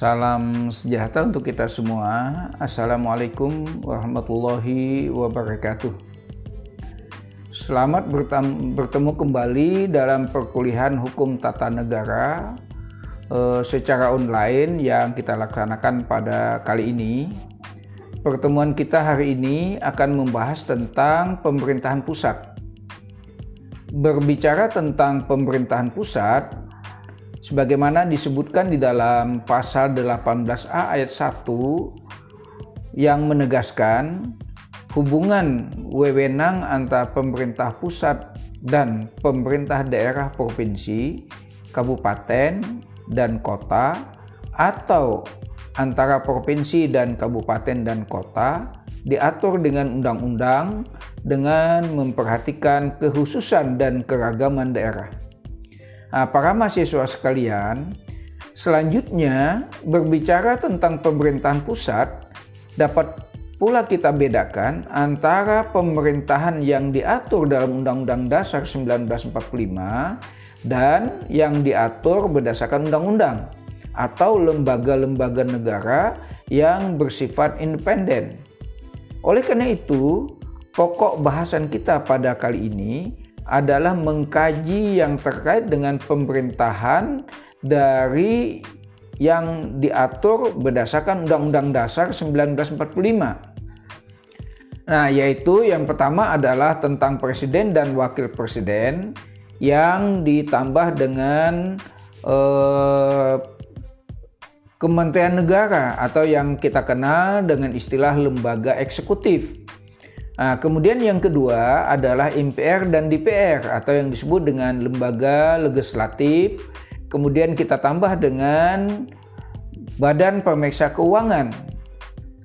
Salam sejahtera untuk kita semua. Assalamualaikum warahmatullahi wabarakatuh. Selamat bertemu kembali dalam perkuliahan hukum tata negara eh, secara online yang kita laksanakan pada kali ini. Pertemuan kita hari ini akan membahas tentang pemerintahan pusat. Berbicara tentang pemerintahan pusat, sebagaimana disebutkan di dalam pasal 18A ayat 1 yang menegaskan hubungan wewenang antara pemerintah pusat dan pemerintah daerah provinsi, kabupaten, dan kota atau antara provinsi dan kabupaten dan kota diatur dengan undang-undang dengan memperhatikan kekhususan dan keragaman daerah. Nah, para mahasiswa sekalian, selanjutnya berbicara tentang pemerintahan pusat, dapat pula kita bedakan antara pemerintahan yang diatur dalam Undang-Undang Dasar 1945 dan yang diatur berdasarkan undang-undang atau lembaga-lembaga negara yang bersifat independen. Oleh karena itu, pokok bahasan kita pada kali ini adalah mengkaji yang terkait dengan pemerintahan dari yang diatur berdasarkan Undang-Undang Dasar 1945. Nah, yaitu yang pertama adalah tentang presiden dan wakil presiden yang ditambah dengan eh, Kementerian Negara atau yang kita kenal dengan istilah lembaga eksekutif. Nah, kemudian yang kedua adalah MPR dan DPR atau yang disebut dengan lembaga legislatif. Kemudian kita tambah dengan Badan Pemeriksa Keuangan.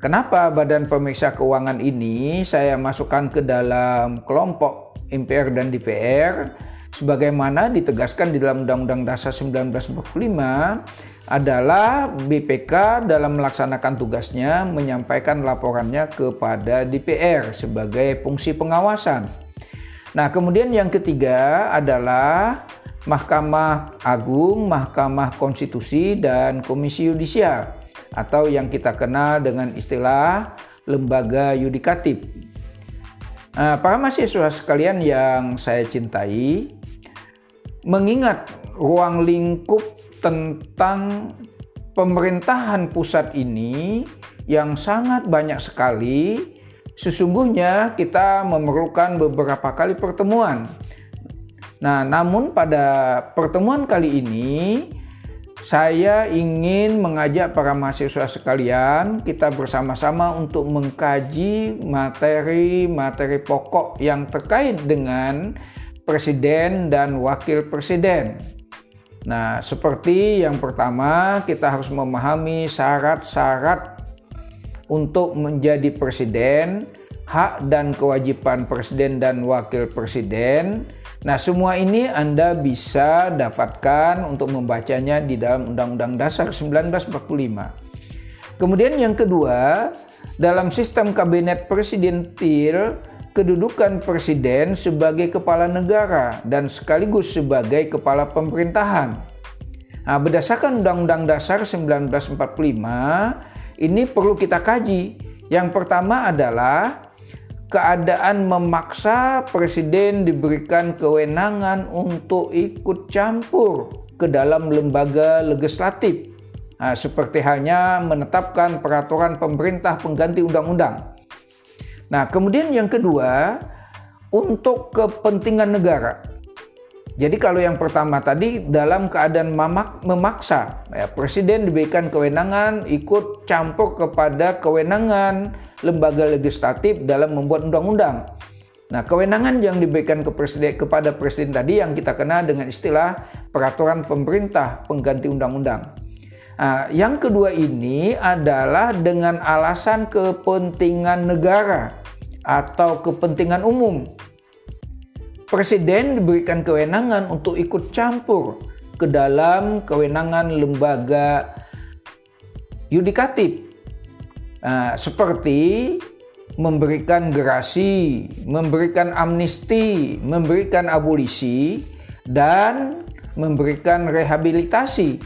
Kenapa Badan Pemeriksa Keuangan ini saya masukkan ke dalam kelompok MPR dan DPR? Sebagaimana ditegaskan di dalam Undang-Undang Dasar 1945 adalah BPK dalam melaksanakan tugasnya menyampaikan laporannya kepada DPR sebagai fungsi pengawasan. Nah, kemudian yang ketiga adalah Mahkamah Agung, Mahkamah Konstitusi, dan Komisi Yudisial atau yang kita kenal dengan istilah lembaga yudikatif. Nah, para mahasiswa sekalian yang saya cintai, mengingat ruang lingkup tentang pemerintahan pusat ini yang sangat banyak sekali. Sesungguhnya kita memerlukan beberapa kali pertemuan. Nah, namun pada pertemuan kali ini saya ingin mengajak para mahasiswa sekalian kita bersama-sama untuk mengkaji materi-materi pokok yang terkait dengan presiden dan wakil presiden. Nah, seperti yang pertama, kita harus memahami syarat-syarat untuk menjadi presiden, hak dan kewajiban presiden dan wakil presiden. Nah, semua ini Anda bisa dapatkan untuk membacanya di dalam Undang-Undang Dasar 1945. Kemudian yang kedua, dalam sistem kabinet presidentil kedudukan presiden sebagai kepala negara dan sekaligus sebagai kepala pemerintahan. Nah, berdasarkan Undang-Undang Dasar 1945, ini perlu kita kaji. Yang pertama adalah keadaan memaksa presiden diberikan kewenangan untuk ikut campur ke dalam lembaga legislatif. Nah, seperti halnya menetapkan peraturan pemerintah pengganti undang-undang Nah, kemudian yang kedua, untuk kepentingan negara. Jadi kalau yang pertama tadi dalam keadaan memak memaksa, ya, presiden diberikan kewenangan ikut campur kepada kewenangan lembaga legislatif dalam membuat undang-undang. Nah, kewenangan yang diberikan ke presiden, kepada presiden tadi yang kita kenal dengan istilah peraturan pemerintah pengganti undang-undang. Nah, yang kedua ini adalah dengan alasan kepentingan negara atau kepentingan umum. Presiden diberikan kewenangan untuk ikut campur ke dalam kewenangan lembaga yudikatif, nah, seperti memberikan gerasi, memberikan amnesti, memberikan abolisi, dan memberikan rehabilitasi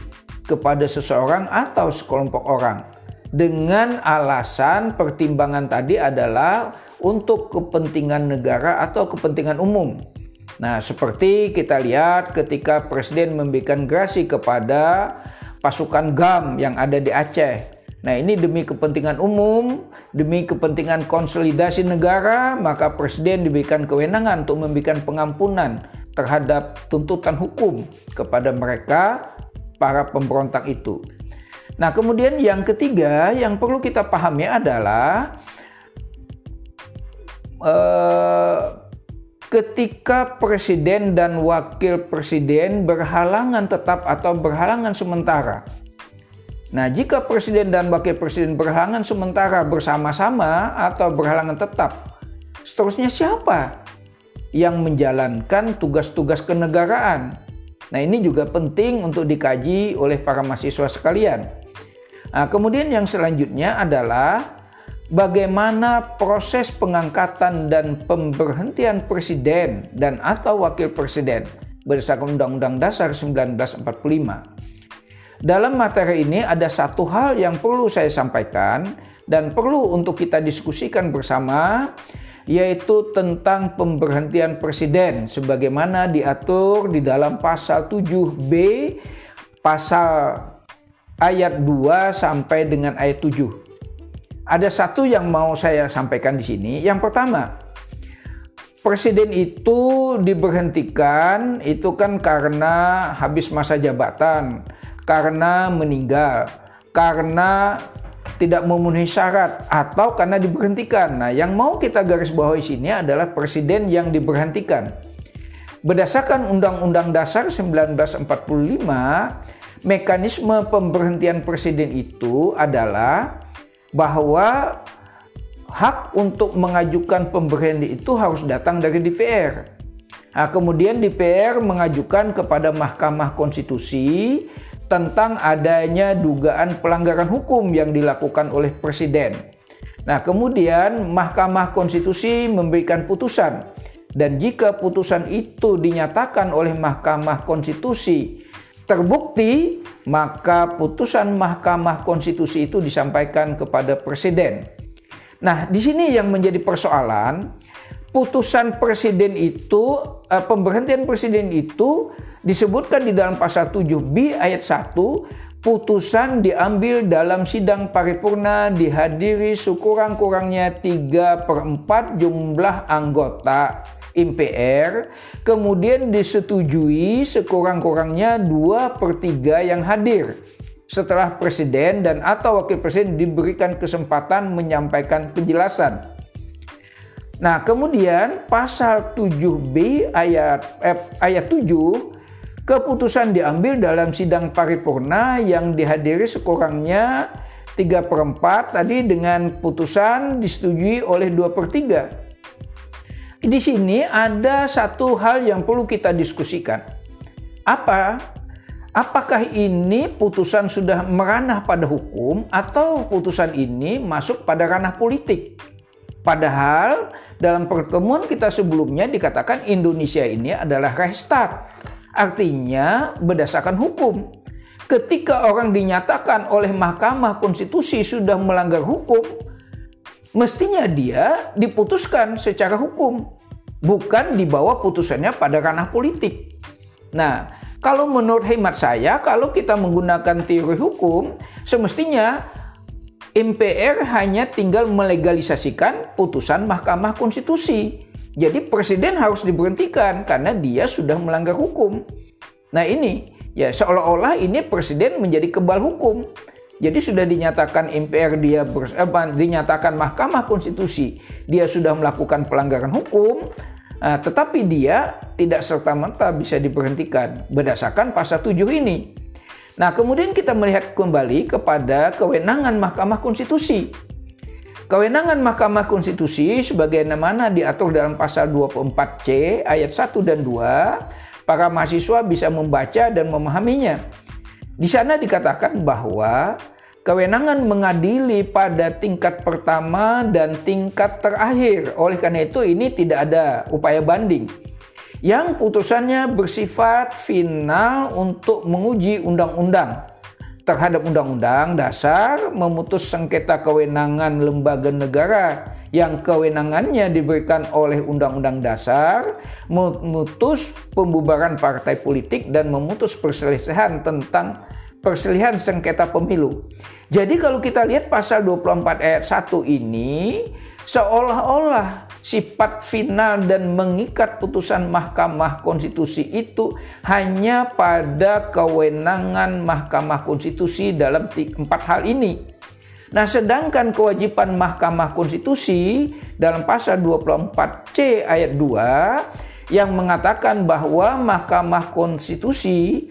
kepada seseorang atau sekelompok orang dengan alasan pertimbangan tadi adalah untuk kepentingan negara atau kepentingan umum. Nah, seperti kita lihat ketika Presiden memberikan gerasi kepada pasukan GAM yang ada di Aceh. Nah, ini demi kepentingan umum, demi kepentingan konsolidasi negara, maka Presiden diberikan kewenangan untuk memberikan pengampunan terhadap tuntutan hukum kepada mereka para pemberontak itu. Nah, kemudian yang ketiga yang perlu kita pahami adalah eh, ketika presiden dan wakil presiden berhalangan tetap atau berhalangan sementara. Nah, jika presiden dan wakil presiden berhalangan sementara bersama-sama atau berhalangan tetap, seterusnya siapa yang menjalankan tugas-tugas kenegaraan? Nah, ini juga penting untuk dikaji oleh para mahasiswa sekalian. Nah, kemudian yang selanjutnya adalah bagaimana proses pengangkatan dan pemberhentian presiden dan atau wakil presiden berdasarkan Undang-Undang Dasar 1945. Dalam materi ini ada satu hal yang perlu saya sampaikan dan perlu untuk kita diskusikan bersama yaitu tentang pemberhentian presiden sebagaimana diatur di dalam pasal 7B pasal ayat 2 sampai dengan ayat 7. Ada satu yang mau saya sampaikan di sini. Yang pertama, presiden itu diberhentikan itu kan karena habis masa jabatan, karena meninggal, karena tidak memenuhi syarat atau karena diberhentikan. Nah, yang mau kita garis bawahi sini adalah presiden yang diberhentikan. Berdasarkan Undang-Undang Dasar 1945, mekanisme pemberhentian presiden itu adalah bahwa hak untuk mengajukan pemberhentian itu harus datang dari DPR. Nah, kemudian DPR mengajukan kepada Mahkamah Konstitusi tentang adanya dugaan pelanggaran hukum yang dilakukan oleh presiden. Nah, kemudian Mahkamah Konstitusi memberikan putusan dan jika putusan itu dinyatakan oleh Mahkamah Konstitusi terbukti, maka putusan Mahkamah Konstitusi itu disampaikan kepada presiden. Nah, di sini yang menjadi persoalan, putusan presiden itu, eh, pemberhentian presiden itu disebutkan di dalam pasal 7b ayat 1 putusan diambil dalam sidang paripurna dihadiri sekurang-kurangnya 3 per 4 jumlah anggota MPR kemudian disetujui sekurang-kurangnya 2 per 3 yang hadir setelah presiden dan atau wakil presiden diberikan kesempatan menyampaikan penjelasan. Nah, kemudian pasal 7B ayat eh, ayat 7 Keputusan diambil dalam sidang paripurna yang dihadiri sekurangnya 3 per 4 tadi dengan putusan disetujui oleh 2 per 3. Di sini ada satu hal yang perlu kita diskusikan. Apa? Apakah ini putusan sudah meranah pada hukum atau putusan ini masuk pada ranah politik? Padahal dalam pertemuan kita sebelumnya dikatakan Indonesia ini adalah restart Artinya berdasarkan hukum. Ketika orang dinyatakan oleh Mahkamah Konstitusi sudah melanggar hukum, mestinya dia diputuskan secara hukum, bukan dibawa putusannya pada ranah politik. Nah, kalau menurut hemat saya, kalau kita menggunakan teori hukum, semestinya MPR hanya tinggal melegalisasikan putusan Mahkamah Konstitusi. Jadi presiden harus diberhentikan karena dia sudah melanggar hukum. Nah ini ya seolah-olah ini presiden menjadi kebal hukum. Jadi sudah dinyatakan MPR dia eh, dinyatakan Mahkamah Konstitusi dia sudah melakukan pelanggaran hukum, uh, tetapi dia tidak serta merta bisa diberhentikan berdasarkan pasal 7 ini. Nah, kemudian kita melihat kembali kepada kewenangan Mahkamah Konstitusi. Kewenangan Mahkamah Konstitusi sebagaimana diatur dalam pasal 24C ayat 1 dan 2, para mahasiswa bisa membaca dan memahaminya. Di sana dikatakan bahwa kewenangan mengadili pada tingkat pertama dan tingkat terakhir. Oleh karena itu ini tidak ada upaya banding. Yang putusannya bersifat final untuk menguji undang-undang terhadap undang-undang dasar, memutus sengketa kewenangan lembaga negara yang kewenangannya diberikan oleh undang-undang dasar, memutus pembubaran partai politik dan memutus perselisihan tentang perselisihan sengketa pemilu. Jadi kalau kita lihat pasal 24 ayat 1 ini seolah-olah sifat final dan mengikat putusan Mahkamah Konstitusi itu hanya pada kewenangan Mahkamah Konstitusi dalam empat hal ini. Nah, sedangkan kewajiban Mahkamah Konstitusi dalam pasal 24C ayat 2 yang mengatakan bahwa Mahkamah Konstitusi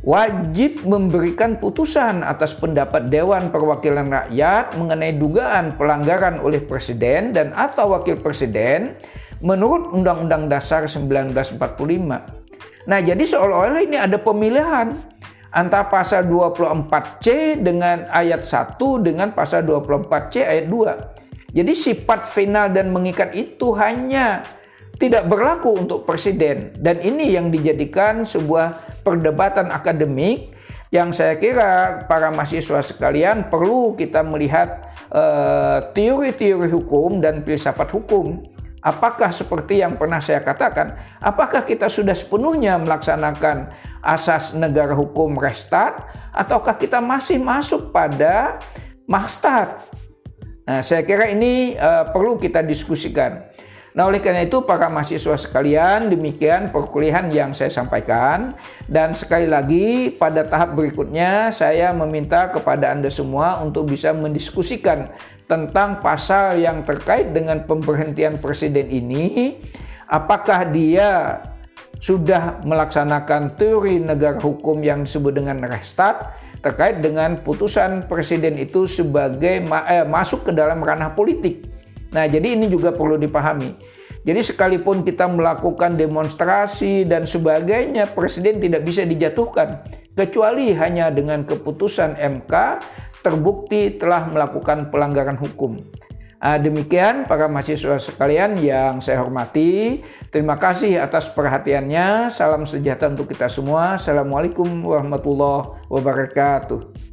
wajib memberikan putusan atas pendapat Dewan Perwakilan Rakyat mengenai dugaan pelanggaran oleh presiden dan atau wakil presiden menurut Undang-Undang Dasar 1945. Nah, jadi seolah-olah ini ada pemilihan antara pasal 24C dengan ayat 1 dengan pasal 24C ayat 2. Jadi sifat final dan mengikat itu hanya tidak berlaku untuk presiden dan ini yang dijadikan sebuah perdebatan akademik yang saya kira para mahasiswa sekalian perlu kita melihat uh, teori-teori hukum dan filsafat hukum. Apakah seperti yang pernah saya katakan, apakah kita sudah sepenuhnya melaksanakan asas negara hukum restart ataukah kita masih masuk pada makstat? Nah, saya kira ini uh, perlu kita diskusikan. Nah, oleh karena itu para mahasiswa sekalian, demikian perkuliahan yang saya sampaikan. Dan sekali lagi pada tahap berikutnya saya meminta kepada Anda semua untuk bisa mendiskusikan tentang pasal yang terkait dengan pemberhentian presiden ini. Apakah dia sudah melaksanakan teori negara hukum yang disebut dengan restart terkait dengan putusan presiden itu sebagai eh, masuk ke dalam ranah politik Nah, jadi ini juga perlu dipahami. Jadi sekalipun kita melakukan demonstrasi dan sebagainya, presiden tidak bisa dijatuhkan kecuali hanya dengan keputusan MK terbukti telah melakukan pelanggaran hukum. Nah, demikian para mahasiswa sekalian yang saya hormati. Terima kasih atas perhatiannya. Salam sejahtera untuk kita semua. Assalamualaikum warahmatullahi wabarakatuh.